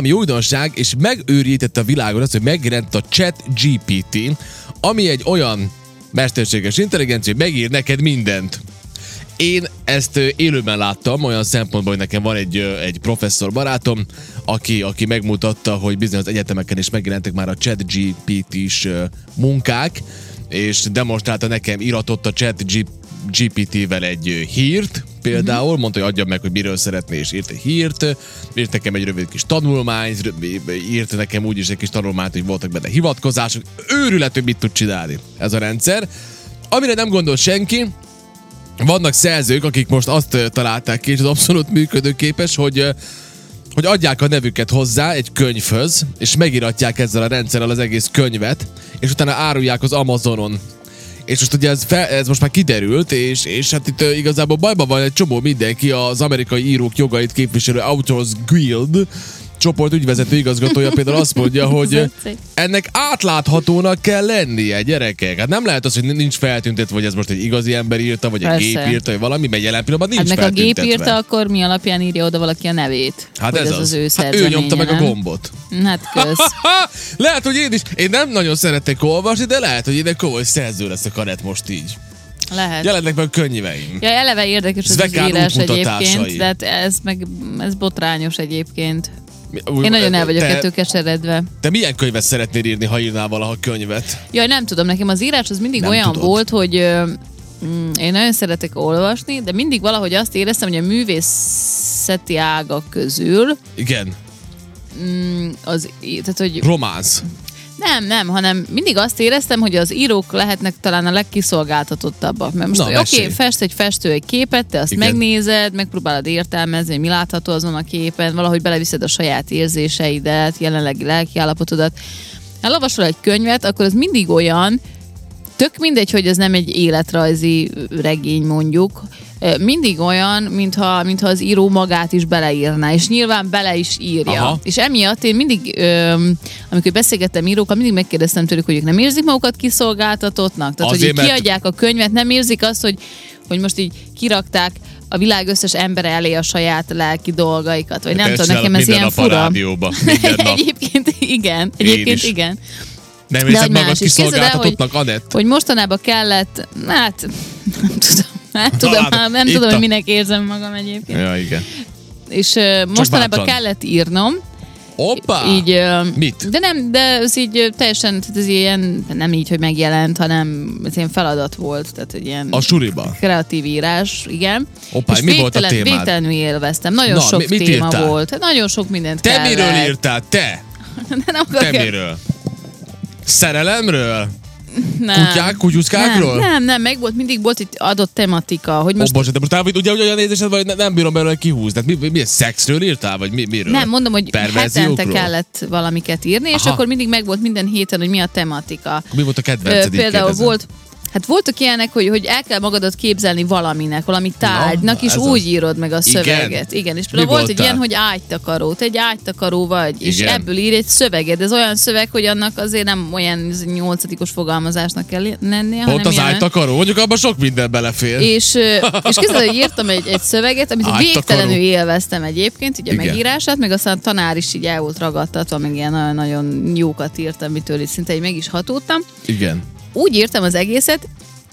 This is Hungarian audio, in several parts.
ami újdonság, és megőrítette a világot az, hogy megjelent a Chat GPT, ami egy olyan mesterséges intelligencia, hogy megír neked mindent. Én ezt élőben láttam, olyan szempontból, hogy nekem van egy, egy professzor barátom, aki, aki megmutatta, hogy bizonyos egyetemeken is megjelentek már a chat GPT-s munkák, és demonstrálta nekem, iratott a chat GPT-vel egy hírt, például, mondta, hogy adjam meg, hogy miről szeretné, és írt egy hírt, írt nekem egy rövid kis tanulmányt, írt nekem úgy is egy kis tanulmányt, hogy voltak benne hivatkozások, őrület, hogy mit tud csinálni ez a rendszer. Amire nem gondol senki, vannak szerzők, akik most azt találták ki, és az abszolút működőképes, hogy hogy adják a nevüket hozzá egy könyvhöz, és megiratják ezzel a rendszerrel az egész könyvet, és utána árulják az Amazonon. És most ugye ez, fel, ez most már kiderült, és, és hát itt igazából bajban van egy csomó mindenki, az amerikai írók jogait képviselő Authors Guild csoport ügyvezető igazgatója például azt mondja, hogy ennek átláthatónak kell lennie, gyerekek. Hát nem lehet az, hogy nincs feltüntetve, hogy ez most egy igazi ember írta, vagy egy Persze. gép írta, vagy valami, mert jelen pillanatban Hát nincs meg a gép írta, akkor mi alapján írja oda valaki a nevét? Hát ez az, az. az ő hát ő nyomta meg a nem? gombot. Hát kösz. Lehet, hogy én is. Én nem nagyon szeretek olvasni, de lehet, hogy én egy komoly szerző lesz a karett most így. Lehet. Jelennek meg a könyveim. Ja, eleve érdekes ez az Zvekán írás egyébként, de hát ez meg ez botrányos egyébként. Én nagyon el vagyok te, ettől keseredve. te milyen könyvet szeretnél írni, ha írnál valaha könyvet? Jaj, nem tudom, nekem az írás az mindig Nem olyan tudod. volt, hogy mm, én nagyon szeretek olvasni, de mindig valahogy azt éreztem, hogy a művészeti ágak közül Igen. mm, az, tehát hogy Románsz. Nem, nem, hanem mindig azt éreztem, hogy az írók lehetnek talán a legkiszolgáltatottabbak. Mert most oké, okay, fest egy festő egy képet, te azt Igen. Megnézed, megpróbálod értelmezni, hogy mi látható azon a képen, valahogy beleviszed a saját érzéseidet, jelenlegi lelkiállapotodat. Ha olvasol egy könyvet, akkor az mindig olyan, tök mindegy, hogy ez nem egy életrajzi regény mondjuk, mindig olyan, mintha, mintha az író magát is beleírná, és nyilván bele is írja. Aha. És emiatt én mindig, öm, amikor beszélgettem írókkal, mindig megkérdeztem tőlük, hogy ők nem érzik magukat kiszolgáltatottnak. Tehát, Azért, hogy mert- kiadják a könyvet, nem érzik azt, hogy, hogy most így kirakták a világ összes embere elé a saját lelki dolgaikat, vagy nem Ezt tudom, nekem ez ilyen nap a rádióba. Egyébként igen, Én egyébként igen. Nem érzed hogy magad. Képzeld el, kiszolgáltatottnak, Anett? Hogy mostanában kellett, hát nem tudom, nem tudom, Talán nem tudom, a- hogy minek érzem magam egyébként. Ja, igen. És uh, mostanában kellett írnom, Hoppá! így... Uh, Mit? De nem, de ez így teljesen, tehát ez ilyen, nem így, hogy megjelent, hanem ez ilyen feladat volt, tehát egy ilyen A suriba. kreatív írás, igen. Hoppá, és mi volt a végtelen- témád? Végtelenül élveztem, nagyon Na, sok mi- téma írtál? volt, Hát nagyon sok mindent Te kellett. miről írtál? Te? De nem Te miről? Szerelemről? nem. Kutyák, kutyuszkákról? Nem, nem, nem, meg volt, mindig volt egy adott tematika, hogy Most, oh, bocsánat, de most ugye olyan nézésed vagy, ne- nem bírom belőle kihúzni. Tehát mi, mi, mi szexről írtál, vagy mi, miről? Nem, mondom, hogy hetente kellett valamiket írni, és Aha. akkor mindig megvolt minden héten, hogy mi a tematika. Mi volt a kedvenced? Például kérdezem? volt, hát voltak ilyenek, hogy, hogy el kell magadat képzelni valaminek, valami tárgynak, Na, és úgy az. írod meg a Igen? szöveget. Igen, és Mi például volt egy voltál? ilyen, hogy ágytakaró, te egy ágytakaró vagy, és Igen. ebből ír egy szöveget. Ez olyan szöveg, hogy annak azért nem olyan nyolcadikos fogalmazásnak kell lennie, Pont hanem az ilyen- ágytakaró, mondjuk abban sok minden belefér. és, és képzeld, hogy írtam egy, egy szöveget, amit Ágytakaró. végtelenül élveztem egyébként, ugye Igen. megírását, meg aztán a tanár is így el volt ragadtatva, meg ilyen nagyon jókat írtam, mitől így szinte így meg is hatódtam. Igen. Úgy írtam az egészet,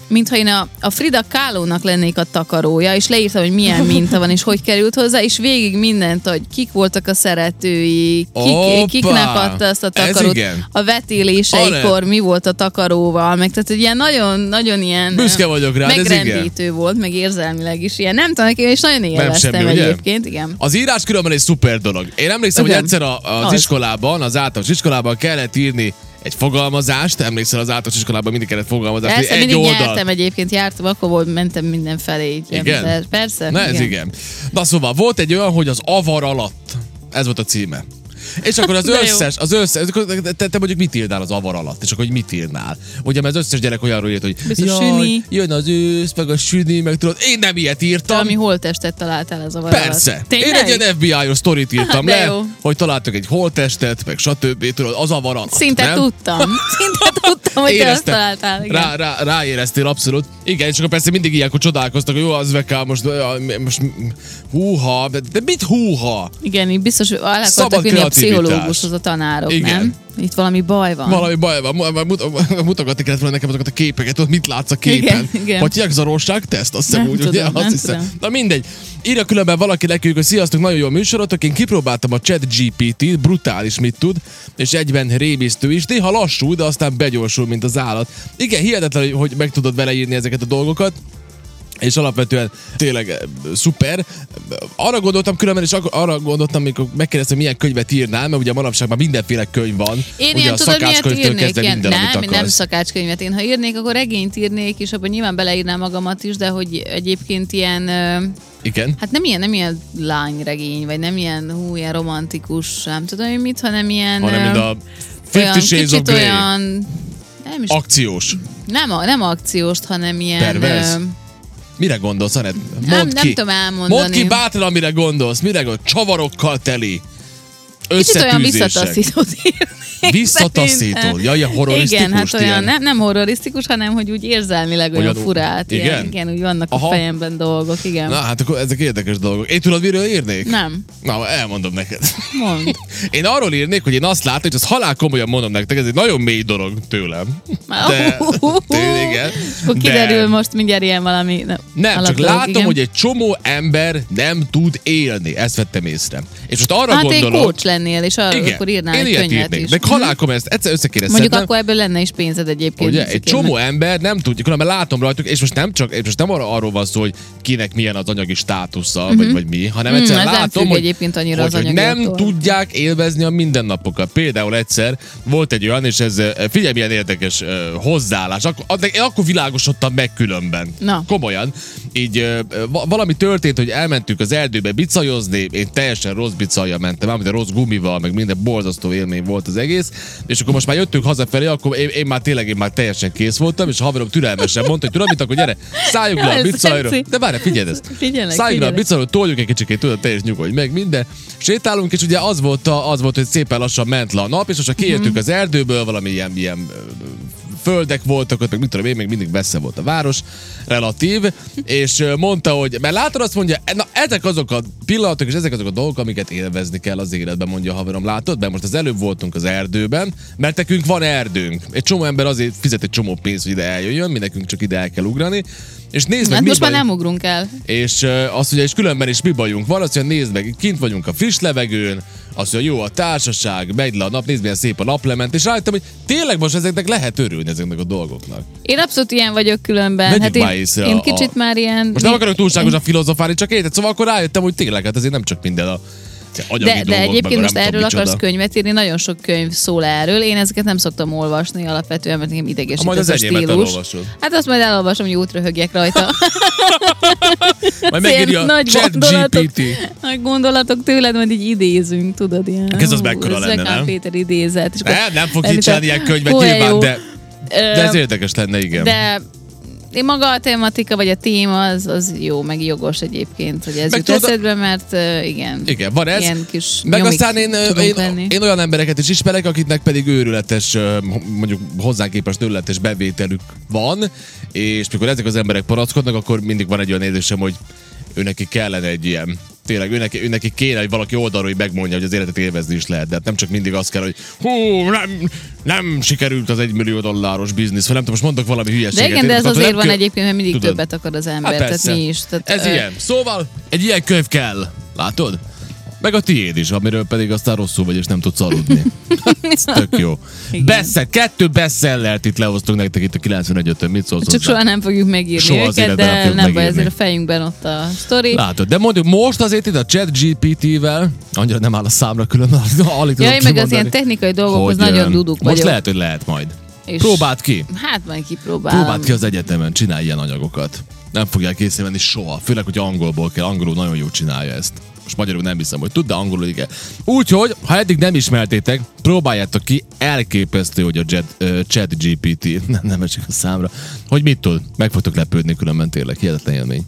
mintha én a, a Frida Kahlo-nak lennék a takarója, és leírtam, hogy milyen minta van, és hogy került hozzá, és végig mindent, hogy kik voltak a szeretői, kik, kiknek adta azt a takarót, a vetéléseikor mi volt a takaróval, meg tehát egy ilyen nagyon, nagyon ilyen Büszke vagyok rád, ez igen. megrendítő volt, meg érzelmileg is ilyen. Nem tudom, nekem, és nagyon élveztem semmi, ugye? egyébként, igen. Az írás különben egy szuper dolog. Én emlékszem, Igen. hogy egyszer a, az, Az. iskolában, az általános iskolában kellett írni egy fogalmazást, emlékszel az általános iskolában mindig kellett fogalmazást, Persze, egy mindig oldal. nyertem egyébként, jártam, akkor volt, mentem mindenfelé. Így, Igen? Persze. Na ez igen. Na szóval volt egy olyan, hogy az avar alatt. Ez volt a címe. És akkor az összes, az összes, te, te mondjuk mit írnál az avar alatt, és akkor hogy mit írnál? Ugye, mert az összes gyerek olyanról írt, hogy jaj, jön az ősz, meg a süni, meg tudod, én nem ilyet írtam. Ami holttestet találtál az a Persze. Tényleg? Én egy ilyen FBI-os sztorit írtam le, hogy találtak egy holttestet, meg stb. Tudod, az avar alatt. Szinte nem? tudtam. Szinte Tudtam, hogy te azt Éreztem. találtál. Igen. Rá, rá, ráéreztél abszolút. Igen, akkor persze mindig ilyenkor csodálkoztak, hogy jó, az VK, most, most húha, de, de mit húha? Igen, így biztos, hogy alá akartak vinni a pszichológushoz a tanárok, Igen. nem? Itt valami baj van. Valami baj van, Mu- mu- mut- mutogatni kellett volna nekem azokat a képeket, ott mit látsz a képen. Igen, igen. Hogy zarosság teszt, azt hiszem úgy, tudom, ugye? Azt hiszem. tudom. Na mindegy. Írja különben valaki nekünk, hogy sziasztok, nagyon jó műsorotok, én kipróbáltam a chat GPT-t, brutális mit tud, és egyben rémisztő is, néha lassú, de aztán begyorsul, mint az állat. Igen, hihetetlen, hogy- hogy meg tudod vele írni ezeket a dolgokat, és alapvetően tényleg eh, szuper. Arra gondoltam különben, és arra gondoltam, amikor megkérdeztem, milyen könyvet írnál, mert ugye manapság már mindenféle könyv van. Én ugye a tudod, szakácskönyvtől írnék? kezdve Ilyen, minden, amit nem, akarsz. nem szakácskönyvet. Én ha írnék, akkor regényt írnék, és abban nyilván beleírnám magamat is, de hogy egyébként ilyen, Igen. hát nem ilyen, nem ilyen lányregény, vagy nem ilyen, hú, ilyen romantikus, nem tudom én mit, hanem ilyen, Hanem mint a Fifty Shades of kicsit Grey. olyan, nem is, Akciós. nem, nem akcióst, hanem ilyen, Perverz? ö, Mire gondolsz, Anett? Mondd nem, ki. nem tudom elmondani. Mondd ki bátran, amire gondolsz. Mire gondolsz? Csavarokkal teli. Kicsit olyan visszataszítót. Visszataszító. szerintem. Ja, ilyen horrorisztikus. Igen, hát olyan ilyen. nem, nem horrorisztikus, hanem hogy úgy érzelmileg olyan Olyan- furát. igen? Igen? igen, úgy vannak Aha. a fejemben dolgok, igen. Na, hát akkor ezek érdekes dolgok. Én tudod, miről írnék? Nem, Na, elmondom neked. mond. Én arról írnék, hogy én azt látom, hogy azt halál komolyan mondom nektek, ez egy nagyon mély dolog tőlem. De, tényleg, igen. Akkor kiderül most mindjárt ilyen valami nem, Nem, csak alapdolog, látom, igen. hogy egy csomó ember nem tud élni. Ezt vettem észre. És most arra Hát gondolok... lennél, és arra igen, akkor írnál én egy ilyet könyvet írnék. is. De halál komolyan, ezt egyszer össze kéne Mondjuk szednem. akkor ebből lenne is pénzed egyébként. Ugye, egy csomó ember nem tudja, különben látom rajtuk, és most nem csak, és most nem arra, arról van szó, hogy kinek milyen az anyagi státusza, vagy, vagy mi, hanem Mm, egyszer nem látom, hogy, egyébként annyira hogy, az hogy nem tudják élvezni a mindennapokat. Például egyszer volt egy olyan, és ez, eh, figyelj, milyen érdekes uh, hozzáállás. Akkor, ad- én akkor világosodtam meg különben. Na. Komolyan. Így uh, va- valami történt, hogy elmentünk az erdőbe bicajozni, én teljesen rossz bicajjal mentem, a rossz gumival, meg minden borzasztó élmény volt az egész, és akkor most már jöttünk hazafelé, akkor én, én már tényleg én már teljesen kész voltam, és a haverom türelmesen mondta, hogy tudod mit, akkor gyere, szálljunk le a bicajra. De várj, figyeld ezt. Figyelek, Szálljunk le a bicajra, toljuk egy kicsikét, tudod, te is nyugodj meg, minden. Sétálunk, és ugye az volt, a, az volt, hogy szépen lassan ment le a nap, és most ha kiértünk Mhm. az erdőből, valami ilyen, ilyen földek voltak ott, meg mit tudom én, még mindig messze volt a város, relatív, és mondta, hogy, mert látod azt mondja, na ezek azok a pillanatok, és ezek azok a dolgok, amiket élvezni kell az életben, mondja a haverom, látod? Mert most az előbb voltunk az erdőben, mert nekünk van erdőnk. Egy csomó ember azért fizet egy csomó pénzt, hogy ide eljöjjön, mi nekünk csak ide el kell ugrani. És nézd meg, Hát most már baj- nem ugrunk el. és uh, azt mondja, és különben is mi bajunk van, azt mondja, nézd meg, kint vagyunk a friss levegőn, azt mondja, jó a társaság, megy le a nap, nézd milyen szép a naplement, és rájöttem, hogy tényleg most ezeknek lehet örülni ezeknek a dolgoknak. Én abszolút ilyen vagyok különben. Vegyük hát én, már észre én kicsit a- már ilyen... Most nem akarok túlságosan filozofálni, csak érted, szóval akkor rájöttem, hogy tényleg, hát azért nem csak minden a De, de egyébként most erről tudom akarsz könyvet írni, nagyon sok könyv szól erről. Én ezeket nem szoktam olvasni alapvetően, mert nekem Ha idegesít majd az a enyémet stílus. elolvasod. Hát azt majd elolvasom, hogy úgy röhögjek rajta. Majd megírja nagy chat gondolatok. Nagy gondolatok tőled, majd így idézünk, tudod, ilyen. Ez az mekkora lenne, nem? Péter idézet. És Nem, nem fog elütöm. kicsinálni ilyen könyvet nyilván, de, de ez érdekes lenne, igen. De én maga a tematika, vagy a téma, az, az jó, meg jogos egyébként, hogy ez Meg jut tudod- eszedbe, mert uh, igen. Igen, van ez. Ilyen kis Meg aztán én, én, lenni. én, olyan embereket is ismerek, akiknek pedig őrületes, mondjuk hozzánk képest őrületes bevételük van, és mikor ezek az emberek paraszkodnak, akkor mindig van egy olyan érzésem, hogy őneki kellene egy ilyen Tényleg, őneki, őneki kéne, hogy valaki oldalról így megmondja, hogy az életet élvezni is lehet. De hát nem csak mindig az kell, hogy hú, nem, nem sikerült az egymillió dolláros biznisz, vagy nem tudom, most mondok valami hülyeséget. De igen, de ez azért van kell- egyébként, mert mindig Tudod. többet akar az ember, Hát tehát mi is. Tehát, Ez ö, ilyen. Szóval egy ilyen könyv kell. Látod? Meg a tiéd is, amiről pedig aztán rosszul vagy, és nem tudsz aludni. Ez tök jó. Bestseller, kettő bestsellert itt lehoztunk nektek itt a 91 Mit szólsz Csak soha nem fogjuk megírni Soha őket, nem de fogjuk nem baj, ezért a fejünkben ott a sztori. Látod, de mondjuk most azért itt a chat GPT-vel, annyira nem áll a számra külön, alig tudom Ja, én meg az ilyen technikai dolgokhoz nagyon duduk Most vagyok. lehet, hogy lehet majd. És- Próbáld ki. Hát majd kipróbálom. Próbáld ki az egyetemen, csinálj ilyen anyagokat. Nem fogják észrevenni soha, főleg, hogy angolból kell. Angolul nagyon jól csinálja ezt. Most magyarul nem hiszem, hogy tud, de angolul igen. Úgyhogy, ha eddig nem ismertétek, próbáljátok ki, elképesztő, hogy a Jet, uh, chat GPT, nem, nem esik a számra, hogy mit tud. Meg fogtok lepődni különben tényleg, hihetetlen élmény.